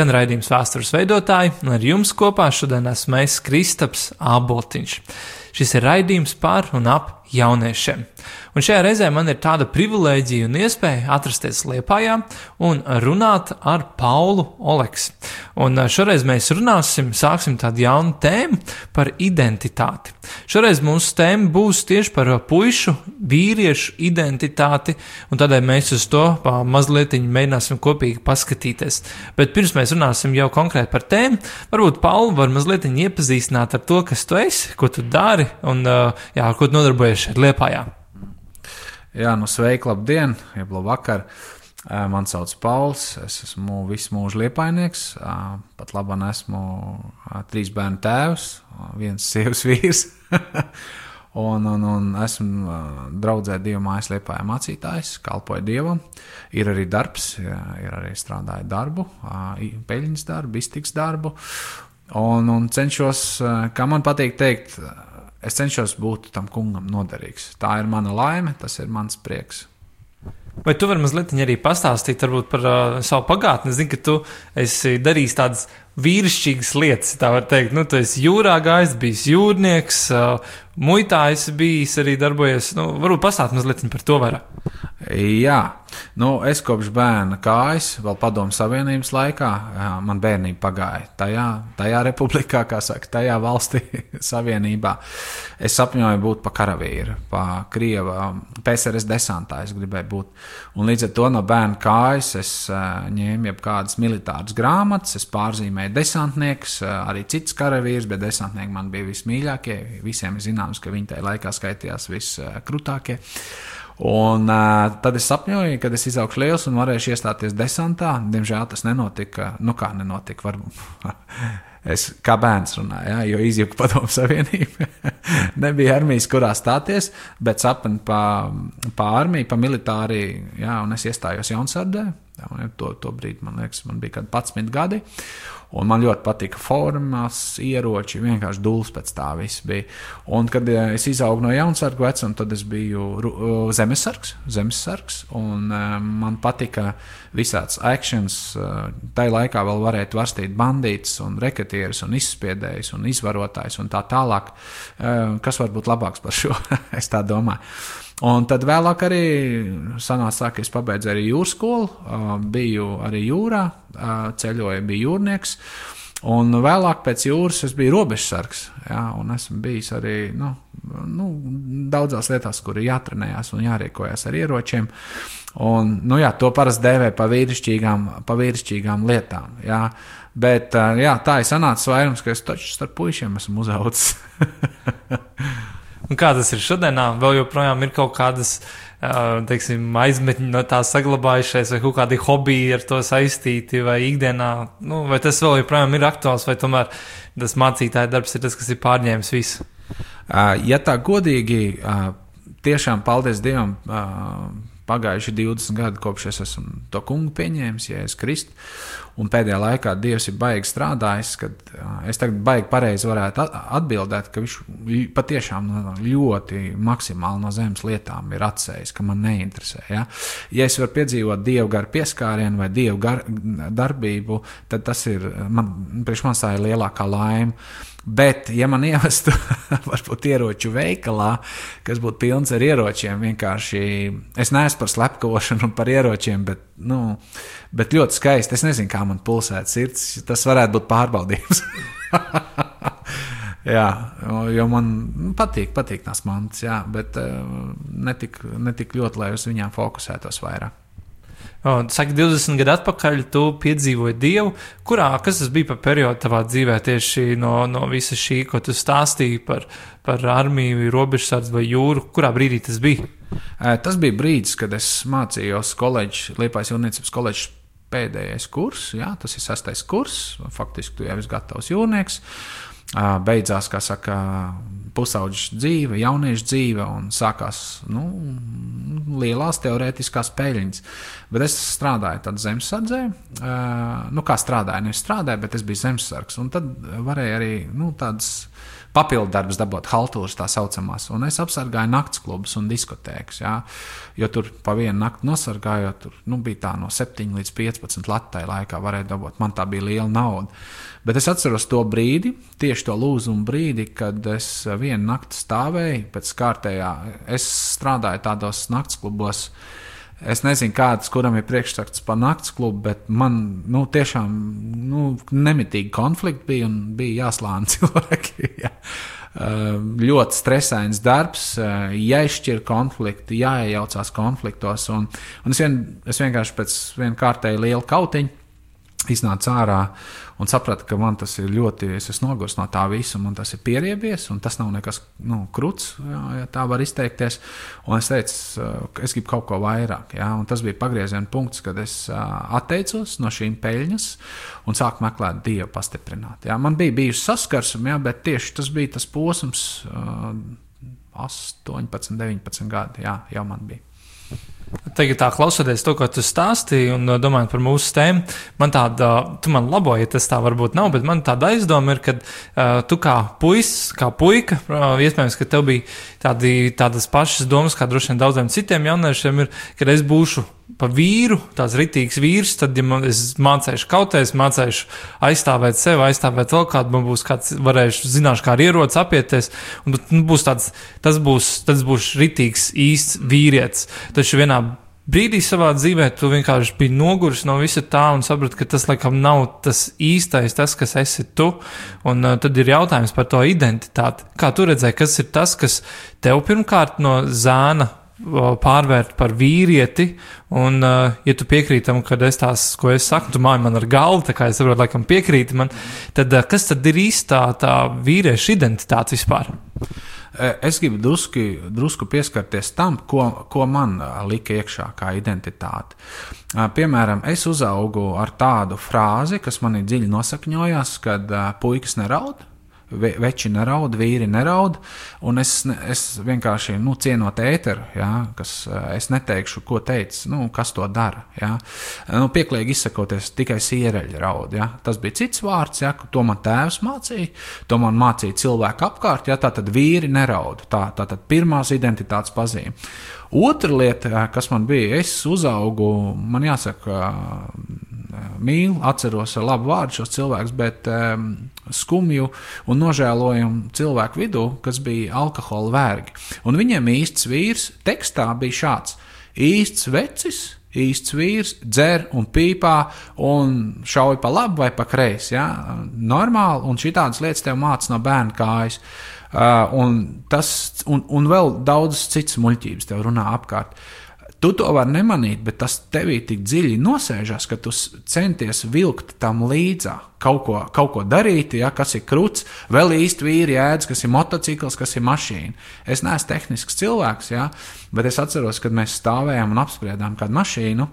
skan raidījums vēstures veidotāji, un ar jums kopā šodien esmu es Kristaps Āboltiņš. Šis ir raidījums par un ap jauniešiem. Un šajā reizē man ir tāda privilēģija un iespēja atrasties Liepājā un runāt ar Paulu Oleks. Un šoreiz mēs runāsim, sāksim tādu jaunu tēmu par identitāti. Šoreiz mūsu tēma būs tieši par puišu, vīriešu identitāti, un tādēļ mēs uz to mazliet mēģināsim kopīgi paskatīties. Bet pirms mēs runāsim jau konkrēti par tēmu, varbūt Paulu var mazliet iepazīstināt ar to, kas tu esi, ko tu dari un jā, ar ko tu nodarbojies šeit Liepājā. Jā, nu sveiki, labdien, jeb labvakar. Man sauc Pauls, es esmu visu mūžu liepainieks. Pat labi, esmu trīs bērnu tēvs, viens sievas vīrs. un, un, un esmu draudzē Dieva mājas liepājā mācītājs, kalpoju Dievam. Ir arī darbs, ir arī strādāju darbu, peļņas darbu, iztiks darbu. Un, un cenšos, kā man patīk teikt, es cenšos būt tam kungam noderīgs. Tā ir mana laime, tas ir mans prieks. Vai tu vari mazliet arī pastāstīt par uh, savu pagātni? Es zinu, ka tu esi darījis tādas vīrišķīgas lietas, tā var teikt. Nu, tu esi jūrā gājis, bijis jūrnieks, uh, muitā esi bijis, arī darbojies. Nu, varbūt pastāstīt mazliet par to vairāk. Jā, nu, es kopš bērna kājas, vēl padomu savienības laikā, man bērnība pagāja tajā, tajā republikā, kā saka, tajā valstī, savienībā. Es sapņoju būt pa karavīru, pa Krieva PSRS desantā, es gribēju būt. Un līdz ar to no bērna kājas es ņēmu jau kādas militāras grāmatas, es pārzīmēju desantniekus, arī citus karavīrus, bet desantnieki man bija vismīļākie. Visiem zināms, ka viņi tajā laikā skaitījās viskrutākie. Un uh, tad es sapņoju, ka es izaugšu liels un varēšu iestāties desantā. Diemžēl tas nenotika. Nu, kā nenotika? Varbūt. es kā bērns runāju, ja, jo izjūta padomu savienība. Nebija armijas, kurā stāties, bet sapni pa, pa armiju, pa militāriju, ja, un es iestājos Jaunsardē. To, to brīdi man liekas, man bija kaut kādi 11 gadi. Un man ļoti patika formas, ieroči, vienkārši dūls pēc tā viss bija. Un, kad es izaugu no jaunsargu vecuma, tad es biju zemesargs, zemesargs un man patika visāds akcents. Tai laikā vēl varēja varstīt bandītus un reketierus un izspiedējus un izvarotājus un tā tālāk. Kas var būt labāks par šo? es tā domāju. Un tad vēlāk arī sanāca, ka es pabeidzu arī jūras skolu, biju arī jūrā, ceļoju, biju jūrnieks. Un vēlāk pēc jūras es biju robežsargs. Jā, un esmu bijis arī nu, nu, daudzās lietās, kur ir jātrenējas un jārīkojas ar ieročiem. Un, nu, jā, to parasti dēvē par vīrišķīgām, pa vīrišķīgām lietām. Jā. Bet jā, tā ir sanācis vairums, ka es taču starp puišiem esmu uzaugusi. Un kā tas ir šodienā? Vēl joprojām ir kaut kādas teiksim, aizmetņi no tā saglabājušies, vai kaut kādi hobiji ar to saistīti, vai ikdienā, nu, vai tas vēl joprojām ir aktuāls, vai tomēr tas mācītāja darbs ir tas, kas ir pārņēmis visu? Ja tā godīgi, tiešām paldies Dievam pagājuši 20 gadi, kopš es esmu to kungu pieņēmis, ja es kristu. Un pēdējā laikā Dievs ir baigi strādājis, kad es tagad baigi pareizi varētu atbildēt, ka viņš patiešām ļoti maksimāli no zemes lietām ir atsējis, ka man neinteresē. Ja, ja es varu piedzīvot dievu garu pieskārienu vai dievu gar, darbību, tad tas ir man, priekš manis tā ir lielākā laime. Bet, ja man ievestu varbūt ieroču veikalā, kas būtu pilns ar ieročiem, vienkārši es neesmu par slepkavošanu un par ieročiem, bet, nu, bet ļoti skaisti. Es nezinu, kā man pulsēt sirds. Tas varētu būt pārbaudījums. jā, jo man nu, patīk, patīk tās mantas, jā, bet uh, netik, netik ļoti, lai uz viņām fokusētos vairāk. Saka, 20 gadu atpakaļ tu piedzīvoji Dievu. Kurā, kas tas bija par periodu tavā dzīvē, tieši no, no visa šī, ko tu stāstīji par, par armiju, robežsardzi vai jūru? Kurā brīdī tas bija? Tas bija brīdis, kad es mācījos koledžas, Liepājas jūrniecības koledžas pēdējais kurs, jā, tas ir sastais kurs, faktiski tu jau esi gatavs jūrnieks. Beidzās, kā saka, pusauģis dzīve, jauniešu dzīve, un sākās nu, lielās teorētiskās peļņas. Bet es strādāju tādā zemesardzē, nu, kā strādāju, nevis strādāju, bet es biju zemesargs. Un tad varēja arī nu, tādas papildu darbus dabūt haltūras tā saucamās. Un es apsargāju nakts klubus un diskotēkas. Jā. Jo tur pa vienu nakti nosargājot, tur nu, bija tā no 7 līdz 15 latai laikā varēja dabūt. Man tā bija liela nauda. Bet es atceros to brīdi, tieši to lūzumu brīdi, kad es vienu nakti stāvēju pēc kārtējā. Es strādāju tādos nakts klubos. Es nezinu, kāds, kuram ir priekšstats par nakts klubu, bet man nu, tiešām nu, nemitīgi konflikti bija un bija jāslāņa cilvēki. jā. Ļoti stresains darbs, jāizšķir konflikti, jāiejaucās konfliktos. Un, un es, vien, es vienkārši pēc viena kārtēja liela kautiņa iznāca ārā un sapratu, ka man tas ir ļoti, es esmu noguris no tā visa, un tas ir pieriebies, un tas nav nekas nu, krūts, jā, ja tā var izteikties. Un es teicu, ka es gribu kaut ko vairāk. Jā, un tas bija pagrieziena punkts, kad es atteicos no šīm peļņas un sāku meklēt dievu pastiprināt. Jā. Man bija bijusi saskarsme, bet tieši tas bija tas posms, 18, 19 gadi, jā, jau man bija. Tagad, tā klausoties to, ko tu stāstīji, un uh, domājot par mūsu tēmu, man tāda, tu man laboji, ja tas tā varbūt nav, bet man tāda aizdoma ir, ka uh, tu kā puisis, kā puika, uh, iespējams, ka tev bija tādi, tādas pašas domas, kā droši vien daudziem citiem jauniešiem ir, kad es būšu pa vīru, tāds ritīgs vīrs, tad, ja man, es mācīšu kauties, mācīšu aizstāvēt sevi, aizstāvēt vēl kādu, man būs kāds, varēšu, zināšu, kā ar ieroci apieties, un nu, būs tāds, tas būs, tas būs ritīgs, īsts vīrietis. Taču vienā brīdī savā dzīvē tu vienkārši biji noguris no visa tā un saprati, ka tas laikam nav tas īstais, tas, kas esi tu. Un uh, tad ir jautājums par to identitāti. Kā tu redzēji, kas ir tas, kas tev pirmkārt no zēna pārvērt par vīrieti. Un, uh, ja tu piekrīti tam, ka es tās, ko es saku, tu māji man ar galvu, tā kā es saprotu, laikam piekrīti man, tad uh, kas tad ir īstā tā vīrieša identitāte vispār? Es gribu drusku, drusku pieskarties tam, ko, ko man lika iekšā kā identitāte. Piemēram, es uzaugu ar tādu frāzi, kas man ir dziļi nosakņojās, kad puikas neraud, veči neraud, vīri neraud. Es, es vienkārši nu, cienot ēteru, ja, kas eh, es neteikšu, ko teica, nu, kas to dara. Ja. Nu, pieklājīgi izsakoties, tikai siereļi raud. Ja. Tas bija cits vārds, ja, to man tēvs mācīja, to man mācīja cilvēki apkārt. Ja, tā tad vīri neraud. Tā, tā tad pirmās identitātes pazīme. Otra lieta, eh, kas man bija, es uzaugu, man jāsaka, mīlu, atceros ar labu vārdu šos cilvēkus, bet um, skumju un nožēlojumu cilvēku vidū, kas bija alkohola vergi. Un viņiem īsts vīrs tekstā bija šāds: īsts vecis. Īsts vīrs dzer un pīpā un šauj pa labi vai pa kreisi. Ja? Normāli, un šī tādas lietas tev mācās no bērna kājas. Uh, un, tas, un, un vēl daudzas citas muļķības tev runā apkārt. Uh, Tu to vari nemanīt, bet tas tevī tik dziļi nosēžas, ka tu centies vilkt tam līdzā. Kaut ko, kaut ko darīt, ja, kas ir krūts, vēl īsti vīri jēdz, kas ir motocikls, kas ir mašīna. Es neesmu tehnisks cilvēks, ja, bet es atceros, kad mēs stāvējām un apspriedām kādu mašīnu.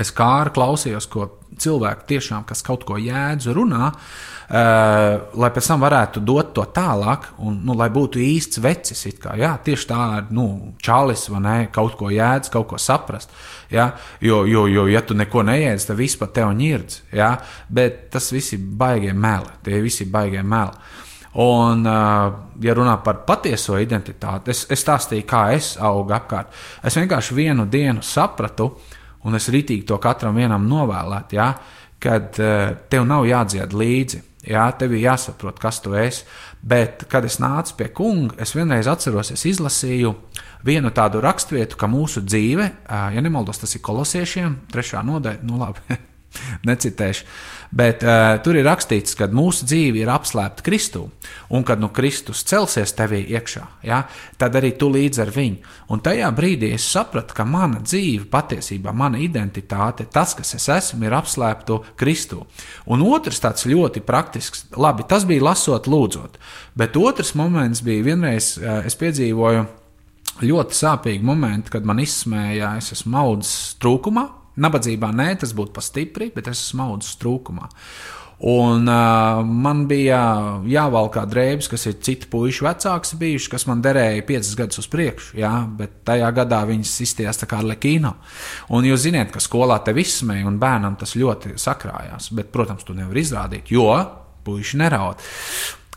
Es kā ar klausījos, ko cilvēki tiešām, kas kaut ko jēdzu runā, uh, lai pēc tam varētu dot to tālāk, un nu, lai būtu īsts vecis. Jā, tieši tā ir nu, čalis, vai ne, kaut ko jēdz, kaut ko saprast. Jā, jo, jo, jo, ja tu neko neiedz, tad viss par tevi ņirdz. Jā, bet tas viss ir baigie meli, tie visi ir baigie meli. Un, ja runā par patieso identitāti, es, es stāstīju, kā es augu apkārt. Es vienkārši vienu dienu sapratu, uh, un es ritīgi to katram vienam novēlētu, ja, kad uh, tev nav jādzied līdzi. Jā, tev ir jāsaprot, kas tu esi. Bet, kad es nācu pie kunga, es vienreiz atceros, es izlasīju vienu tādu raksturvietu, ka mūsu dzīve, ja nemaldos, tas ir kolosiešiem, trešā nodaļa, nu labi, necitēšu. Bet uh, tur ir rakstīts, ka mūsu dzīve ir apslēpta Kristū, un kad nu Kristus celsies tevī iekšā, ja, tad arī tu līdz ar viņu. Un tajā brīdī es sapratu, ka mana dzīve, patiesībā mana identitāte, tas, kas es esmu, ir apslēpta Kristū. Un otrs tāds ļoti praktisks, labi, tas bija lasot, lūdzot, bet otrs moments bija vienreiz, uh, es piedzīvoju ļoti sāpīgu momentu, kad man izsmēja, es esmu audzis trūkumā Nabadzībā nē, tas būtu pa stipri, bet es esmu audzis trūkumā. Un uh, man bija jāvalkā drēbes, kas ir citi puiši vecāks bijuši, kas man derēja piecus gadus uz priekšu, jā, bet tajā gadā viņas tā kā lekīna. Un jūs zināt, ka skolā te viss smēja un bērnam tas ļoti sakrājās, bet, protams, to nevar izrādīt, jo puiši neraud.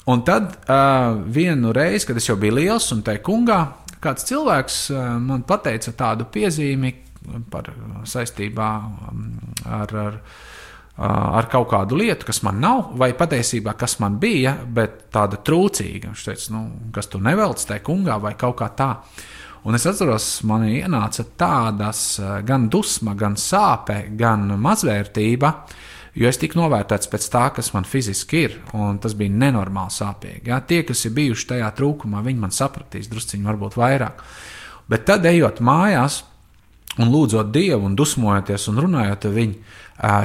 Un tad uh, vienu reizi, kad es jau biju liels un te kungā, kāds cilvēks uh, man teica tādu piezīmi par saistībā um, ar, ar, ar kaut kādu lietu, kas man nav, vai patiesībā kas man bija, bet tāda trūcīga. Viņš teica, nu, kas tu nevelc te kungā vai kaut kā tā. Un es atceros, man ienāca tādas gan dusma, gan sāpe, gan mazvērtība, uh, jo es tiku novērtēts pēc tā, kas man fiziski ir, un tas bija nenormāli sāpīgi. Ja? Tie, kas ir bijuši tajā trūkumā, viņi man sapratīs drusciņi, varbūt vairāk. Bet tad, ejot mājās, un lūdzot Dievu, un dusmojoties un runājot ar viņu,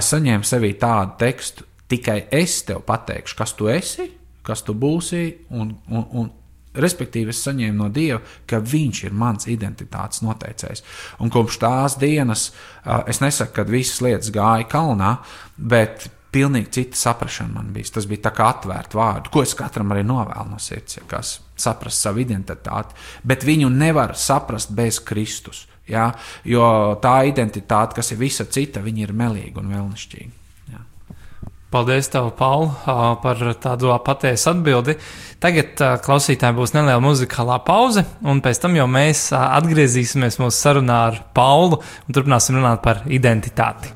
saņēmu sevī tādu tekstu, tikai es tev pateikšu, kas tu esi, kas tu būsi, un, un, un Respektīvi, es saņēmu no Dieva, ka Viņš ir mans identitātes noteicējs. Un kopš tās dienas es nesaku, ka visas lietas gāja kalnā, bet pilnīgi cita saprāšana man bija. Tas bija tā kā atvērt vārdu, ko es katram arī novēlu no sirds, ja kas saprast savu identitāti. Bet viņu nevar saprast bez Kristus. Ja? Jo tā identitāte, kas ir visa cita, ir melīga un vēlnišķīga. Paldies, tev, Paul, par tādu patiesu atbildi. Tagad klausītājiem būs neliela muzikālā pauze, un pēc tam jau mēs atgriezīsimies mūsu sarunā ar Paulu un turpināsim runāt par identitāti.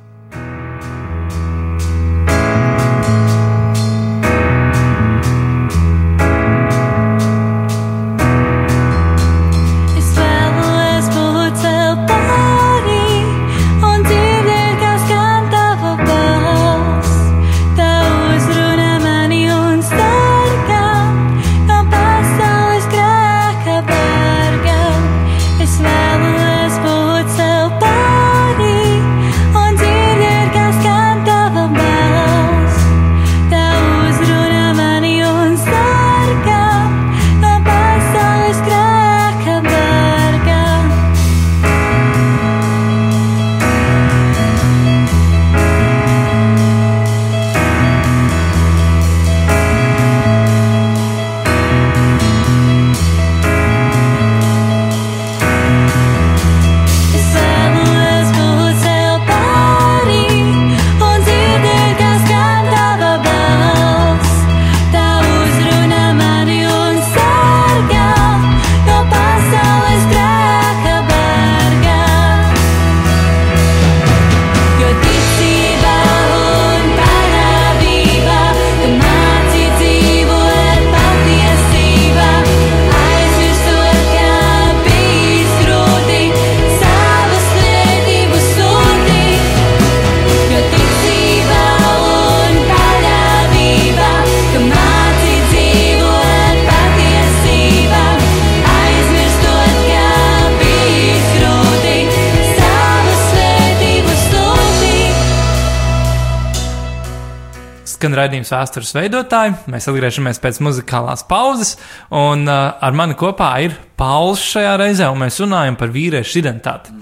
Skan raidījums vēstures veidotāji. Mēs atgriežamies pēc muzikālās pauzes, un uh, ar mani kopā ir Pauls šajā reizē, un mēs runājam par vīriešu identitāti.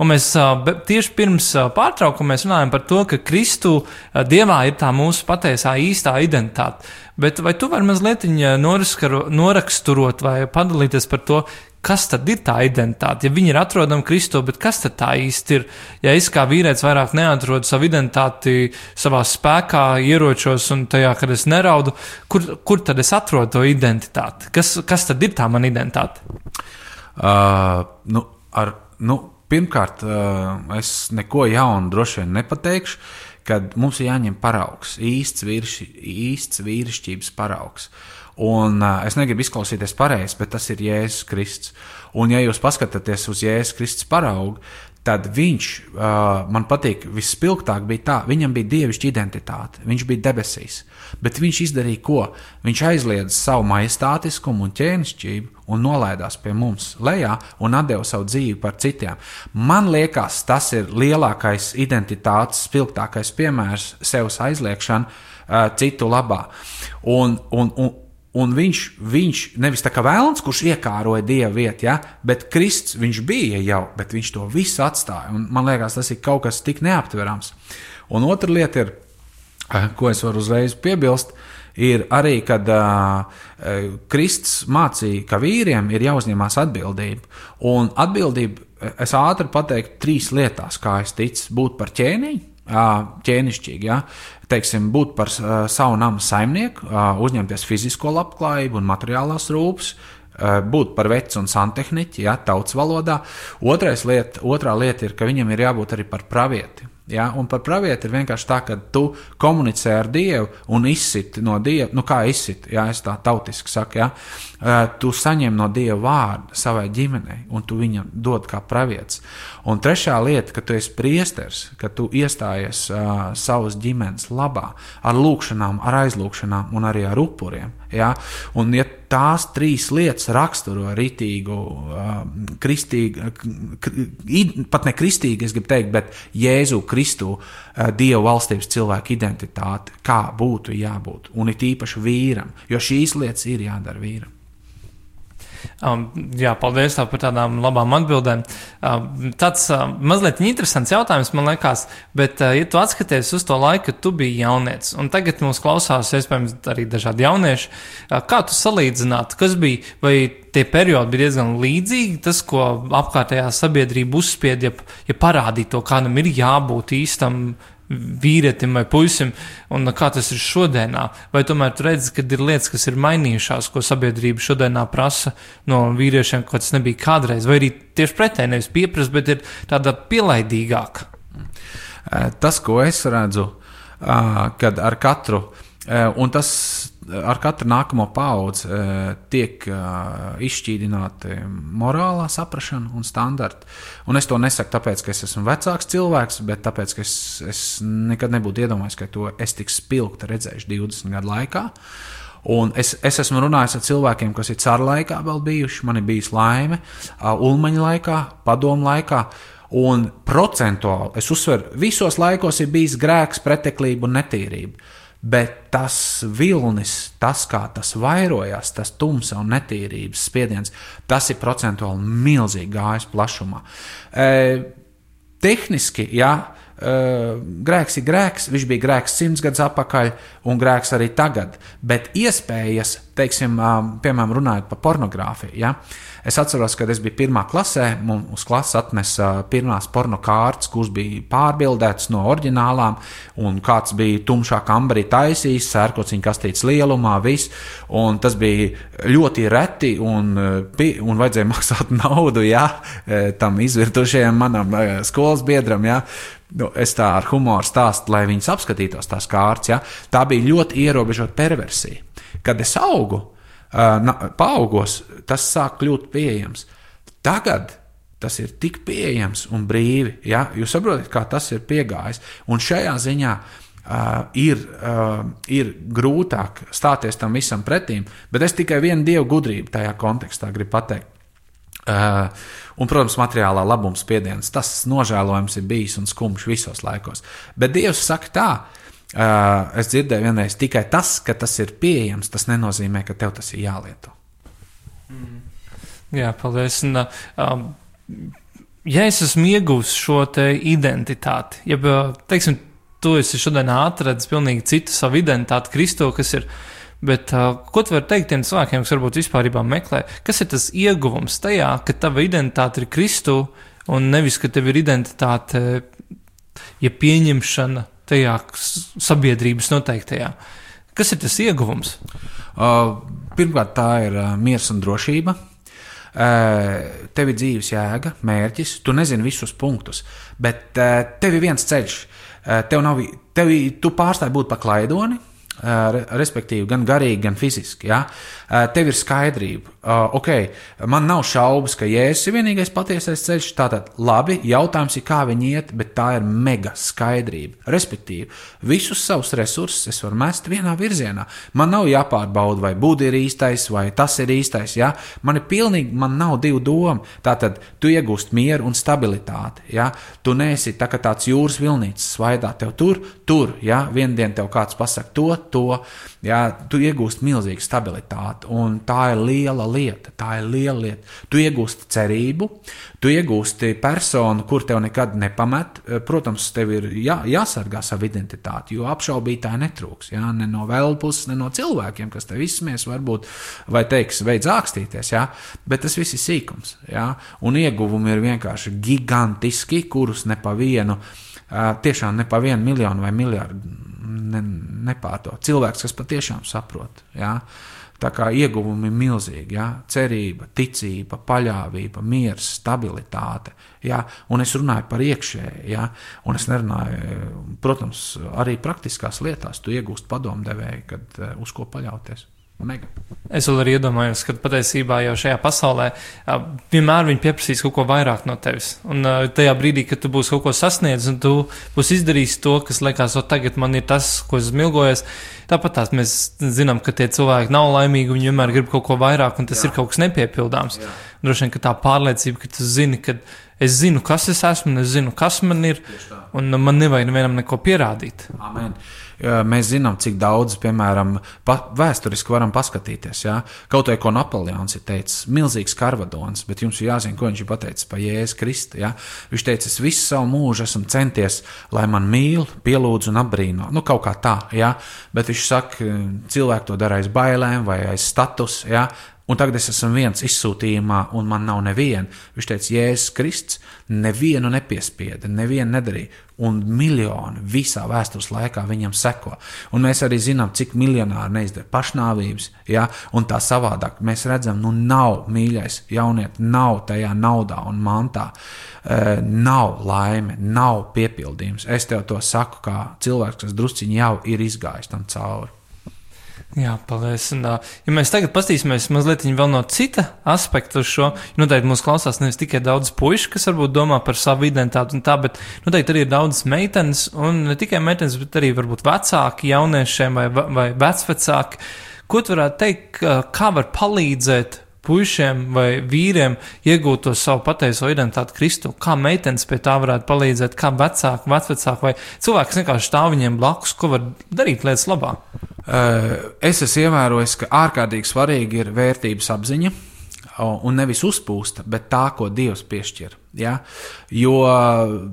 Un mēs uh, tieši pirms uh, pārtraukuma mēs runājam par to, ka Kristu uh, dievā ir tā mūsu patiesā īstā identitāte. Bet vai tu vari mazliet noraksturot vai padalīties par to, kas tad ir tā identitāte? Ja viņi ir atrodami Kristo, bet kas tad tā īsti ir? Ja es kā vīrietis vairāk neatrodu savu identitāti savā spēkā, ieročos un tajā, kad es neraudu, kur, kur tad es atrodu to identitāti? Kas, kas tad ir tā mana identitāte? Uh, nu, ar, nu, pirmkārt, uh, es neko jaunu droši vien nepateikšu. Kad mums ir jāņem paraugs, īsts, vīrišķi, īsts vīrišķības paraugs. Uh, Un uh, es negribu izklausīties pareizi, bet tas ir Jēzus Kristus. Un, ja jūs paskatāties uz Jēzus Kristus paraugu, tad viņš, uh, man patīk, vispilgtāk bija tā, viņam bija dievišķa identitāte, viņš bija debesīs. Bet viņš izdarīja ko? Viņš aizliedza savu majestātiskumu un ķēnišķību un nolaidās pie mums lejā un deva savu dzīvi par citiem. Man liekas, tas ir lielākais identitātes, spilgtākais piemērs sevs aizliekšana uh, citu labā. Un, un, un, Un viņš, viņš nevis tā kā vēlams, kurš iekāroja dievu vietu, ja, bet Kristus viņš bija jau, bet viņš to visu atstāja. Un man liekas, tas ir kaut kas tik neaptverams. Un otra lieta ir, eh, ko es varu uzreiz piebilst, ir arī, kad uh, Kristus mācīja, ka vīriem ir jāuzņemās atbildība. Un atbildība, es ātri pateiktu, trīs lietās, kā es ticu, būt par ķēniņu ķēnišķīgi. Ja? Teiksim, būt par savu namu saimnieku, uzņemties fizisko labklājību un materiālās rūpes, būt par vecu un santehniķi, ja, tautas valodā. Lieta, otrā lieta ir, ka viņam ir jābūt arī par pravieti. Ja? Un par pravieti ir vienkārši tā, ka tu komunicē ar Dievu un izsiti no Dieva, nu kā izsiti, ja es tā tautiski saku, ja? tu saņem no Dieva vārdu savai ģimenei un tu viņam dod kā pravietis. Un trešā lieta, ka tu esi priesteris, ka tu iestājies uh, savas ģimenes labā, ar lūgšanām, ar aizlūgšanām un arī ar upuriem. Ja? Un, ja tās trīs lietas raksturo rītīgu, uh, kristīgu, pat ne kristīgu, es gribu teikt, bet Jēzu Kristu, uh, Dieva valstības cilvēku identitāti, kā būtu jābūt. Un it īpaši vīram, jo šīs lietas ir jādara vīram. Um, jā, paldies par tādām labām atbildēm. Um, tāds uh, mazliet interesants jautājums man liekas, bet, uh, ja tu atskaties uz to laiku, kad tu biji jaunietis, un tagad mums klausās, iespējams, arī dažādi jaunieši, uh, kā tu salīdzinātu, kas bija, vai tie periodi bija diezgan līdzīgi, tas, ko apkārtējā sabiedrība uzspied, ja, ja parādīja to, kādam ir jābūt īstam vīrietim vai puisim, un kā tas ir šodienā. Vai tomēr tu redzi, ka ir lietas, kas ir mainījušās, ko sabiedrība šodienā prasa no vīriešiem, ko tas nebija kādreiz, vai arī tieši pretēji nevis pieprasa, bet ir tāda pielaidīgāka? Tas, ko es redzu, kad ar katru, un tas ar katru nākamo paudzi uh, tiek uh, izšķīdināti morālā saprāšana un standarti. Un es to nesaku tāpēc, ka es esmu vecāks cilvēks, bet tāpēc, ka es, es nekad nebūtu iedomājies, ka to es tik spilgti redzēšu 20 gadu laikā. Un es, es esmu runājis ar cilvēkiem, kas ir cara laikā vēl bijuši. Man ir bijusi laime, ulmaņa laikā, padomu laikā. Un procentuāli es uzsveru, visos laikos ir bijis grēks, preteklība un netīrība bet tas vilnis, tas kā tas vairojās, tas tumsa un netīrības spiediens, tas ir procentuāli milzīgi gājis plašumā. E, tehniski, jā. Uh, grēks ir grēks, viņš bija grēks simts gadus atpakaļ, un grēks arī tagad. Bet iespējas, teiksim, piemēram, runājot par pornogrāfiju, ja, Es atceros, kad es biju pirmā klasē, mums uz klases atnesa pirmās porno kārtas, kuras bija pārbildētas no oriģinālām, un kāds bija tumšā kambarī taisījis, sērkociņa kastītes lielumā, viss. Un tas bija ļoti reti, un, un vajadzēja maksāt naudu jā, tam izvirtušajam manam skolas biedram. Jā. Nu, es tā ar humoru stāstu, lai viņas apskatītos tās kārtas. Ja? Tā bija ļoti ierobežota perversija. Kad es augu, paaugos, tas sāk kļūt pieejams. Tagad tas ir tik pieejams un brīvi. Ja? Jūs saprotat, kā tas ir piegājis. Un šajā ziņā uh, ir, uh, ir grūtāk stāties tam visam pretīm, bet es tikai vienu dievu gudrību tajā kontekstā gribu pateikt. Uh, un, protams, materiālā labums spiediens, tas nožēlojams ir bijis un skumjš visos laikos. Bet Dievs saka tā, Uh, es dzirdēju vienreiz tikai tas, ka tas ir pieejams, tas nenozīmē, ka tev tas ir jālieto. Mm. Jā, paldies. Un, um, ja es esmu ieguvis šo identitāti, ja teiksim, tu esi šodien atradis pilnīgi citu savu identitāti, Kristo, kas ir. Bet, uh, ko tu vari teikt tiem cilvēkiem, kas varbūt vispār meklē, kas ir tas ieguvums tajā, ka tava identitāte ir Kristu un nevis, ka tev ir identitāte, ja pieņemšana tajā sabiedrības noteiktajā. Kas ir tas ieguvums? Uh, pirmkārt, tā ir uh, miers un drošība. Uh, tev ir dzīves jēga, mērķis, tu nezini visus punktus, bet uh, tev ir viens ceļš. Tev nav, tev, tu pārstāji būt pa klaidoni, respektīvi, gan garīgi, gan fiziski. Ja? Tev ir skaidrība. Ok, man nav šaubas, ka Jēzus ir vienīgais patiesais ceļš. Tātad, labi, jautājums ir, kā viņi iet, bet tā ir mega skaidrība. Respektīvi, visus savus resursus es varu mest vienā virzienā. Man nav jāpārbauda, vai būda ir īstais, vai tas ir īstais. Ja? Man ir pilnīgi, man nav divu domu. Tātad, tu iegūst mieru un stabilitāti. Ja? Tu neesi tā tāds jūras vilnīts, svaidā tev tur, tur. Ja? Vienu dienu tev kāds pasaka to, to, jā, tu iegūsti milzīgu stabilitāti, un tā ir liela lieta. Tā ir liela lieta. Tu iegūsti cerību, tu iegūsti personu, kur tev nekad nepamet. Protams, tev ir jā, jāsargā savu identitāti, jo apšaubītāji netrūks. Jā, ne no vēl puses, ne no cilvēkiem, kas tev izsmies, varbūt, vai teiks, veids ākstīties, jā, bet tas viss ir sīkums. Jā, un ieguvumi ir vienkārši gigantiski, kurus ne pa vienu tiešām ne pa vienu miljonu vai miljardu ne, nepārdod. Cilvēks, kas patiešām saprot. Ja? Tā kā ieguvumi ir milzīgi, ja? cerība, ticība, paļāvība, miers, stabilitāte. Ja? Un es runāju par iekšēju, ja? un es nerunāju, protams, arī praktiskās lietās. Tu iegūsti padomdevēju, kad uz ko paļauties. Mega. Es vēl arī iedomājos, ka patiesībā jau šajā pasaulē vienmēr viņi pieprasīs kaut ko vairāk no tevis. Un tajā brīdī, kad tu būsi kaut ko sasniedzis un tu būsi izdarījis to, kas liekas, o tagad man ir tas, ko es ilgojos, tāpat tās mēs zinām, ka tie cilvēki nav laimīgi, viņi vienmēr grib kaut ko vairāk, un tas Jā. ir kaut kas nepiepildāms. Jā. Droši vien, ka tā pārliecība, ka tu zini, ka es zinu, kas es esmu, un es zinu, kas man ir, un man nevajag nevienam neko pierādīt. Amen mēs zinām, cik daudz, piemēram, pa, vēsturiski varam paskatīties. Ja? Kaut vai ko Napoleons ir teicis, milzīgs karvadons, bet jums ir jāzina, ko viņš ir pateicis par Jēzus Kristu. Ja? Viņš teica, es visu savu mūžu esmu centies, lai man mīl, pielūdz un apbrīno. Nu, kaut kā tā, ja? bet viņš saka, cilvēki to dara aiz bailēm vai aiz status. Ja? Un tagad es esmu viens izsūtījumā, un man nav neviena. Viņš teica, Jēzus Kristus nevienu nepiespieda, nevienu nedarīja, un miljoni visā vēstures laikā viņam seko. Un mēs arī zinām, cik miljonāri neizdara pašnāvības, ja? un tā savādāk mēs redzam, nu nav mīļais jaunieti, nav tajā naudā un mantā. Uh, nav laime, nav piepildījums. Es tev to saku, kā cilvēks, kas drusciņi jau ir izgājis tam cauri. Jā, paldies. Un, ja mēs tagad paskatīsimies mazliet no cita aspekta uz šo, noteikti mūs klausās nevis tikai daudz puikas, kas varbūt domā par savu identitāti un tā, bet noteikti arī ir daudz meitenes, un ne tikai meitenes, bet arī varbūt vecāki jauniešiem vai, vai vecvecāki. Ko tu varētu teikt, kā var palīdzēt puišiem vai vīriem iegūt to savu patieso identitāti Kristu, kā meitenes pie tā varētu palīdzēt, kā vecāki, vecvecāki vai cilvēki, kas vienkārši stāv viņiem blakus, ko var darīt lietas labā. Es esmu ievērojis, ka ārkārtīgi svarīgi ir vērtības apziņa un nevis uzpūsta, bet tā, ko Dievs piešķir. Ja? Jo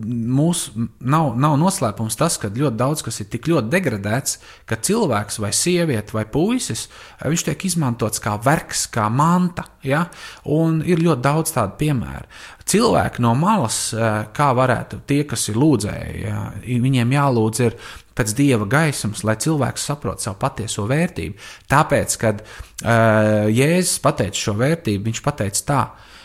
mums nav, nav noslēpums tas, ka ļoti daudz kas ir tik ļoti degradēts, ka cilvēks vai sieviete vai puisis, viņš tiek izmantots kā vergs, kā manta. Ja? Un ir ļoti daudz tādu piemēru. Cilvēki no malas, kā varētu tie, kas ir lūdzēji, ja? viņiem jālūdz ir pēc dieva gaismas, lai cilvēks saprotu savu patieso vērtību. Tāpēc, kad uh, Jēzus pateica šo vērtību, viņš pateica tā.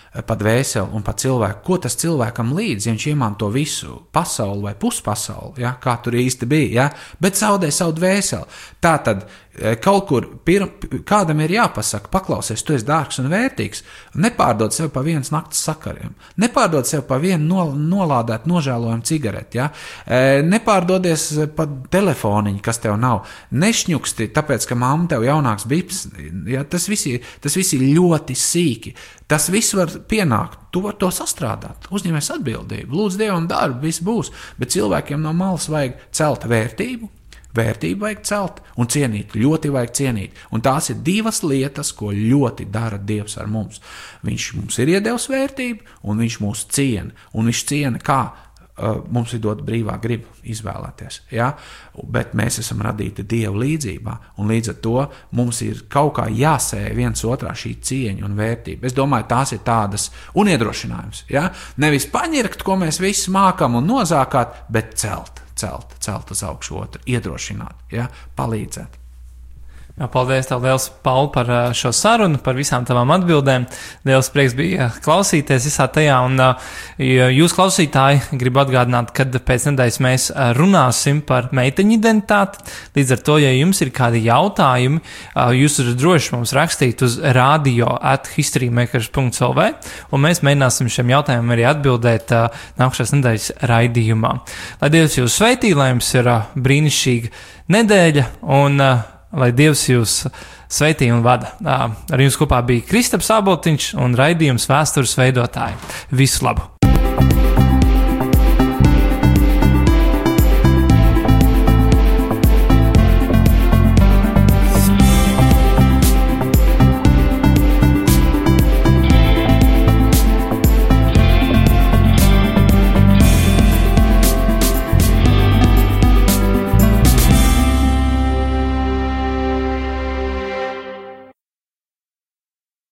Pat dvēseli un pat cilvēku. Ko tas cilvēkam līdz, ja viņš iemanto visu pasauli vai puspasauli, ja, kā tur īsti bija, ja, bet zaudē savu dvēseli. Tā tad Eh, kaut kur pirm, kādam ir jāpasaka, paklausies, tu esi dārgs un vērtīgs. Nepārdod sev pa vienas naktas sakariem, nepārdod sev pa vienu no, nolādētu, nožēlojumu cigareti, ja? Eh, nepārdodies pa telefoniņu, kas tev nav, nešņuksti, tāpēc, ka mamma tev jaunāks bips. Ja? Tas, viss ir, tas viss ir ļoti sīki. Tas viss var pienākt, tu vari to sastrādāt, uzņemies atbildību, lūdzu Dievam darbu, viss būs, bet cilvēkiem no malas vajag celt vērtību, Vērtību vajag celt un cienīt, ļoti vajag cienīt. Un tās ir divas lietas, ko ļoti dara Dievs ar mums. Viņš mums ir iedevis vērtību, un viņš mūs ciena. Un viņš ciena kā uh, mums ir dot brīvā griba izvēlēties. Ja? Bet mēs esam radīti Dieva līdzjūtībā, un līdz ar to mums ir kaut kā jāsēj viens otrā šī cieņa un vērtība. Es domāju, tās ir tādas un iedrošinājums. Ja? Nevis paņirkt, ko mēs visi mākam un nozākāt, bet celt celt, celt uz augšu otru, iedrošināt, ja, palīdzēt. Jā, paldies, tev liels, Paul, par šo sarunu, par visām tavām atbildēm. Liels prieks bija klausīties visā tajā, un jūs, klausītāji, gribu atgādināt, kad pēc nedēļas mēs runāsim par meiteņu identitāti. Līdz ar to, ja jums ir kādi jautājumi, jūs varat droši mums rakstīt uz radio at historymakers.lv, un mēs mēģināsim šiem jautājumiem arī atbildēt nākamās nedēļas raidījumā. Lai Dievs jūs sveitī, lai jums ir brīnišķīga nedēļa, un lai Dievs jūs sveitī un vada. Ar jums kopā bija Kristaps Abotiņš un raidījums vēstures veidotāji. Visu labu!